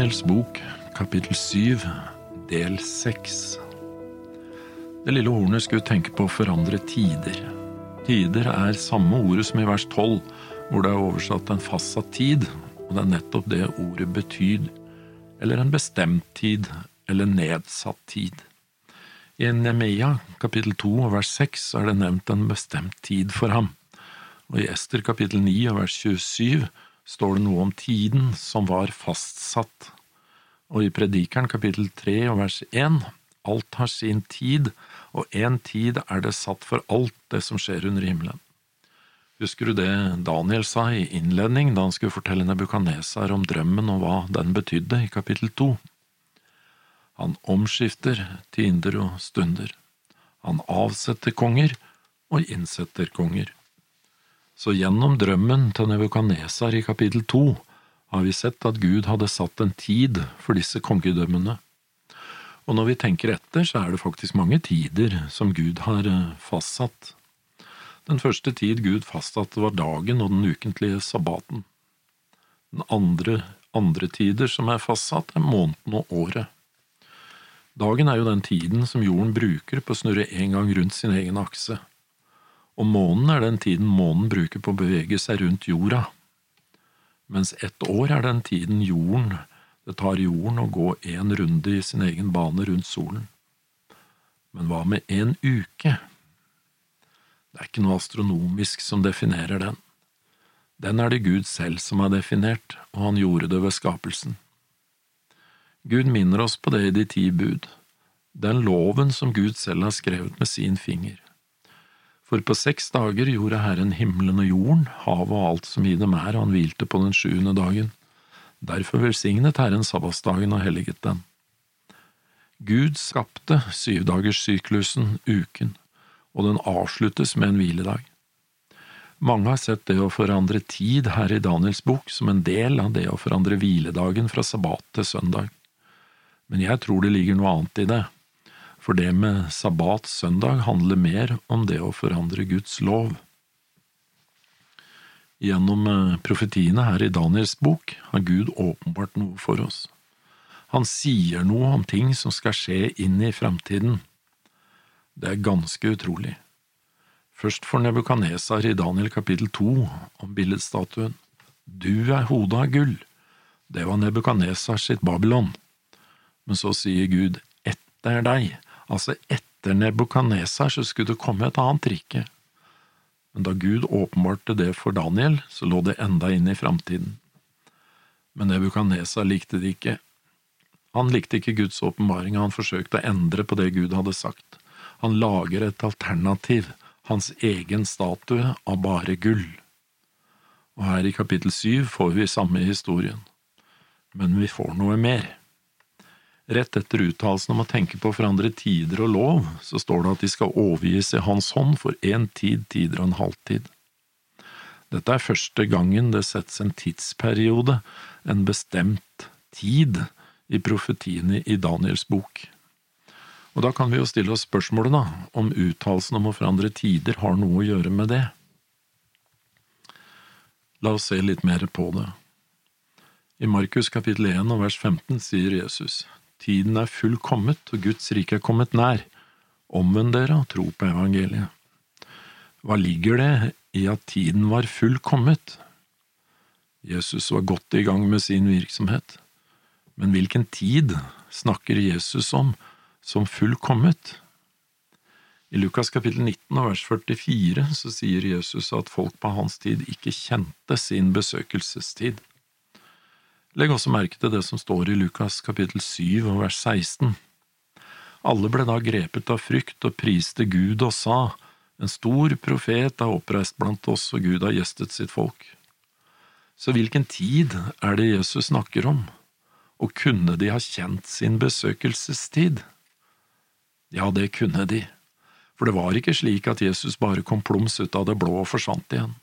Daniels bok, kapittel syv, del seks. Det lille hornet skulle tenke på å forandre tider. Tider er samme ordet som i vers tolv, hvor det er oversatt en fastsatt tid, og det er nettopp det ordet betyr, eller en bestemt tid, eller nedsatt tid. I Nemea kapittel to og vers seks er det nevnt en bestemt tid for ham, og i Ester kapittel ni og vers 27 står det noe om tiden som var fastsatt, og i Predikeren kapittel 3 og vers 1 alt har sin tid, og én tid er det satt for alt det som skjer under himmelen. Husker du det Daniel sa i innledning da han skulle fortelle Nebukadnesar om drømmen og hva den betydde, i kapittel 2? Han omskifter tinder og stunder. Han avsetter konger og innsetter konger. Så gjennom drømmen til Nebukadnesar i kapittel to har vi sett at Gud hadde satt en tid for disse kongedømmene. Og når vi tenker etter, så er det faktisk mange tider som Gud har eh, fastsatt. Den første tid Gud fastsatte, var dagen og den ukentlige sabbaten. Den andre, andre tider som er fastsatt, er måneden og året. Dagen er jo den tiden som jorden bruker på å snurre én gang rundt sin egen akse, og månen er den tiden månen bruker på å bevege seg rundt jorda, mens ett år er den tiden jorden det tar jorden å gå én runde i sin egen bane rundt solen. Men hva med en uke? Det er ikke noe astronomisk som definerer den. Den er det Gud selv som har definert, og han gjorde det ved skapelsen. Gud minner oss på det i de ti bud, den loven som Gud selv har skrevet med sin finger. For på seks dager gjorde Herren himmelen og jorden, havet og alt som i dem er, og han hvilte på den sjuende dagen. Derfor velsignet Herren sabbatsdagen og helliget den. Gud skapte syvdagerssyklusen, uken, og den avsluttes med en hviledag. Mange har sett det å forandre tid her i Daniels bok som en del av det å forandre hviledagen fra sabbat til søndag, men jeg tror det ligger noe annet i det, for det med sabbat søndag handler mer om det å forandre Guds lov. Gjennom eh, profetiene her i Daniels bok har Gud åpenbart noe for oss. Han sier noe om ting som skal skje inn i fremtiden. Det er ganske utrolig. Først for Nebukadnesar i Daniel kapittel to om billedstatuen. Du er hodet av gull. Det var Nebukadnesar sitt Babylon. Men så sier Gud etter deg Altså, etter Nebukadnesar så skulle det komme et annet rike. Men da Gud åpenbarte det for Daniel, så lå det enda inn i framtiden. Men Nebukadnesar likte det ikke. Han likte ikke Guds åpenbaring, og han forsøkte å endre på det Gud hadde sagt. Han lager et alternativ, hans egen statue av bare gull. Og her i kapittel syv får vi samme historien. Men vi får noe mer. Rett etter uttalelsen om å tenke på å forandre tider og lov, så står det at de skal overgis i Hans hånd for én tid, tider og en halvtid. Dette er første gangen det settes en tidsperiode, en bestemt tid, i profetiene i Daniels bok. Og da kan vi jo stille oss spørsmålet, da, om uttalelsen om å forandre tider har noe å gjøre med det. La oss se litt mer på det. I Markus kapittel 1 og vers 15 sier Jesus, Tiden er fullkommet, og Guds rike er kommet nær. Omvend dere og tro på evangeliet. Hva ligger det i at tiden var fullkommet? Jesus var godt i gang med sin virksomhet, men hvilken tid snakker Jesus om som fullkommet? I Lukas kapittel 19 og vers 44 så sier Jesus at folk på hans tid ikke kjente sin besøkelsestid. Legg også merke til det som står i Lukas kapittel 7 og vers 16. Alle ble da grepet av frykt og priste Gud og sa, En stor profet er oppreist blant oss, og Gud har gjestet sitt folk. Så hvilken tid er det Jesus snakker om, og kunne de ha kjent sin besøkelsestid? Ja, det kunne de, for det var ikke slik at Jesus bare kom plums ut av det blå og forsvant igjen.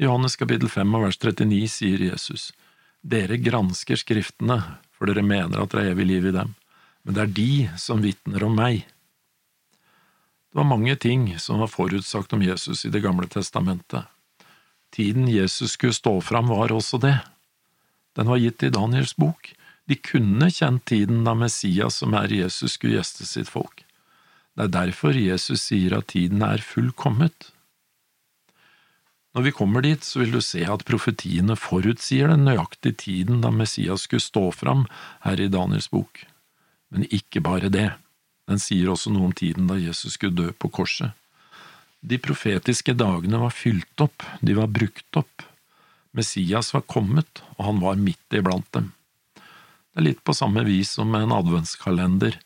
I Johannes kapittel 5 og vers 39 sier Jesus, dere gransker Skriftene, for dere mener at det er evig liv i dem, men det er de som vitner om meg. Det var mange ting som var forutsagt om Jesus i Det gamle testamentet. Tiden Jesus skulle stå fram, var også det. Den var gitt i Daniels bok. De kunne kjent tiden da Messias, som er Jesus, skulle gjeste sitt folk. Det er derfor Jesus sier at tiden er fullkommet. Når vi kommer dit, så vil du se at profetiene forutsier den nøyaktige tiden da Messias skulle stå fram her i Daniels bok. Men ikke bare det, den sier også noe om tiden da Jesus skulle dø på korset. De profetiske dagene var fylt opp, de var brukt opp. Messias var kommet, og han var midt iblant dem. Det er litt på samme vis som med en adventskalender.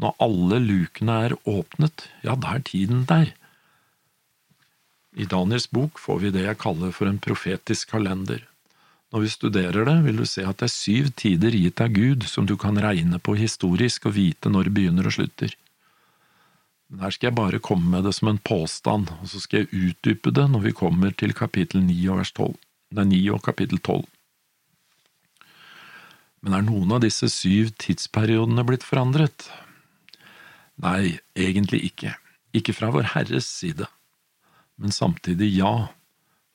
Når alle lukene er åpnet, ja, da er tiden der. I Daniels bok får vi det jeg kaller for en profetisk kalender. Når vi studerer det, vil du se at det er syv tider gitt av Gud som du kan regne på historisk og vite når det begynner og slutter. Men her skal jeg bare komme med det som en påstand, og så skal jeg utdype det når vi kommer til kapittel 9 og vers 12. Det er 9 og kapittel 12. Men er noen av disse syv tidsperiodene blitt forandret? Nei, egentlig ikke. Ikke fra Vår Herres side men samtidig ja,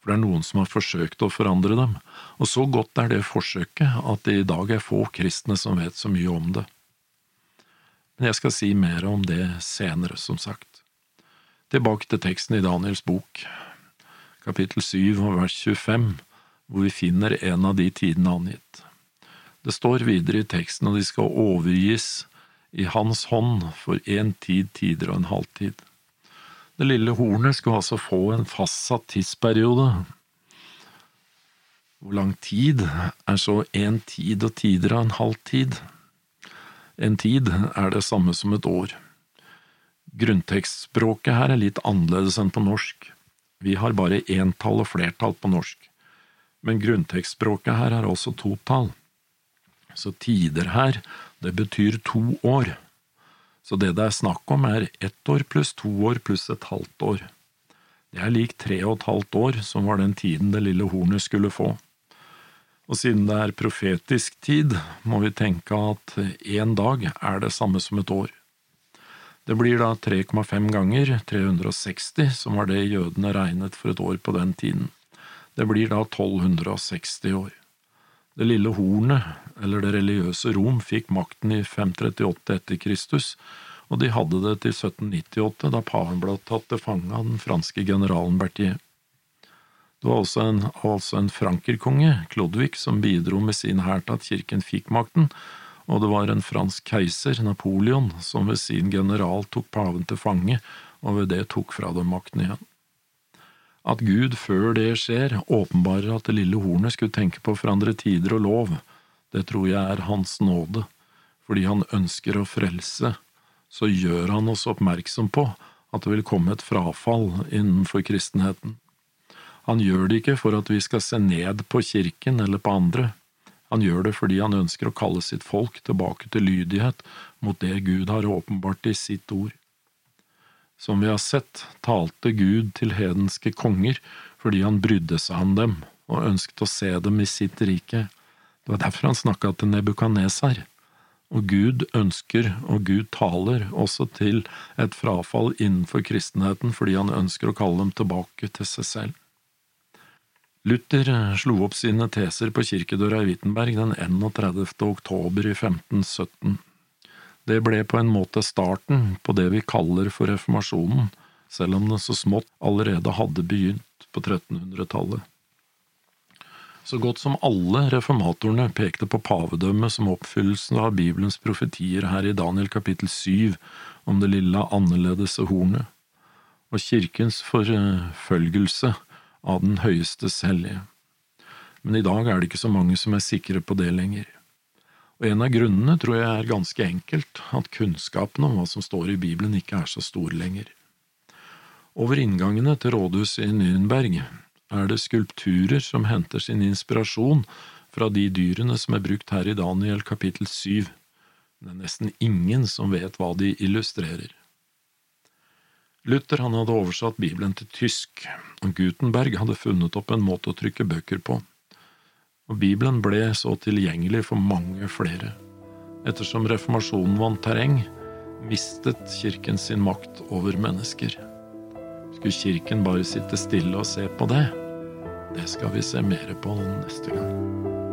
for det er noen som har forsøkt å forandre dem, og så godt er det forsøket at det i dag er få kristne som vet så mye om det. Men jeg skal si mer om det senere, som sagt. Tilbake til teksten i Daniels bok, kapittel 7 og vers 25, hvor vi finner en av de tidene angitt. Det står videre i teksten at de skal overgis i hans hånd for én tid, tider og en halvtid. Det lille hornet skulle altså få en fastsatt tidsperiode. Hvor lang tid er så en tid og tider av en halv tid? En tid er det samme som et år. Grunntekstspråket her er litt annerledes enn på norsk. Vi har bare entall og flertall på norsk, men grunntekstspråket her er også totall. Så tider her, det betyr to år. Så det det er snakk om, er ett år pluss to år pluss et halvt år. Det er lik tre og et halvt år, som var den tiden det lille hornet skulle få. Og siden det er profetisk tid, må vi tenke at én dag er det samme som et år. Det blir da 3,5 ganger 360, som var det jødene regnet for et år på den tiden. Det blir da 1260 år. Det lille hornet, eller det religiøse Rom, fikk makten i 538 etter Kristus, og de hadde det til 1798, da paven ble tatt til fange av den franske generalen Berthier. Det var også en, altså en frankerkonge, Klodvig, som bidro med sin hær til at kirken fikk makten, og det var en fransk keiser, Napoleon, som ved sin general tok paven til fange, og ved det tok fra dem makten igjen. At Gud før det skjer, åpenbarer at det lille hornet skulle tenke på å forandre tider og lov, det tror jeg er Hans nåde, fordi Han ønsker å frelse, så gjør Han oss oppmerksom på at det vil komme et frafall innenfor kristenheten. Han gjør det ikke for at vi skal se ned på kirken eller på andre, han gjør det fordi han ønsker å kalle sitt folk tilbake til lydighet mot det Gud har åpenbart i sitt ord. Som vi har sett, talte Gud til hedenske konger fordi han brydde seg om dem og ønsket å se dem i sitt rike. Det var derfor han snakka til Nebukaneser. Og Gud ønsker, og Gud taler, også til et frafall innenfor kristenheten fordi han ønsker å kalle dem tilbake til seg selv. Luther slo opp sine teser på kirkedøra i Wittenberg den 31. oktober i 1517. Det ble på en måte starten på det vi kaller for reformasjonen, selv om det så smått allerede hadde begynt på 1300-tallet. Så godt som alle reformatorene pekte på pavedømmet som oppfyllelsen av Bibelens profetier her i Daniel kapittel 7 om det lille annerledese hornet, og kirkens forfølgelse av den høyeste hellige. Men i dag er det ikke så mange som er sikre på det lenger. En av grunnene tror jeg er ganske enkelt, at kunnskapen om hva som står i Bibelen ikke er så stor lenger. Over inngangene til rådhuset i Nürnberg er det skulpturer som henter sin inspirasjon fra de dyrene som er brukt her i Daniel kapittel syv. Det er nesten ingen som vet hva de illustrerer. Luther han hadde oversatt Bibelen til tysk, og Gutenberg hadde funnet opp en måte å trykke bøker på og Bibelen ble så tilgjengelig for mange flere. Ettersom reformasjonen vant terreng, mistet kirken sin makt over mennesker. Skulle kirken bare sitte stille og se på det? Det skal vi se mer på neste gang.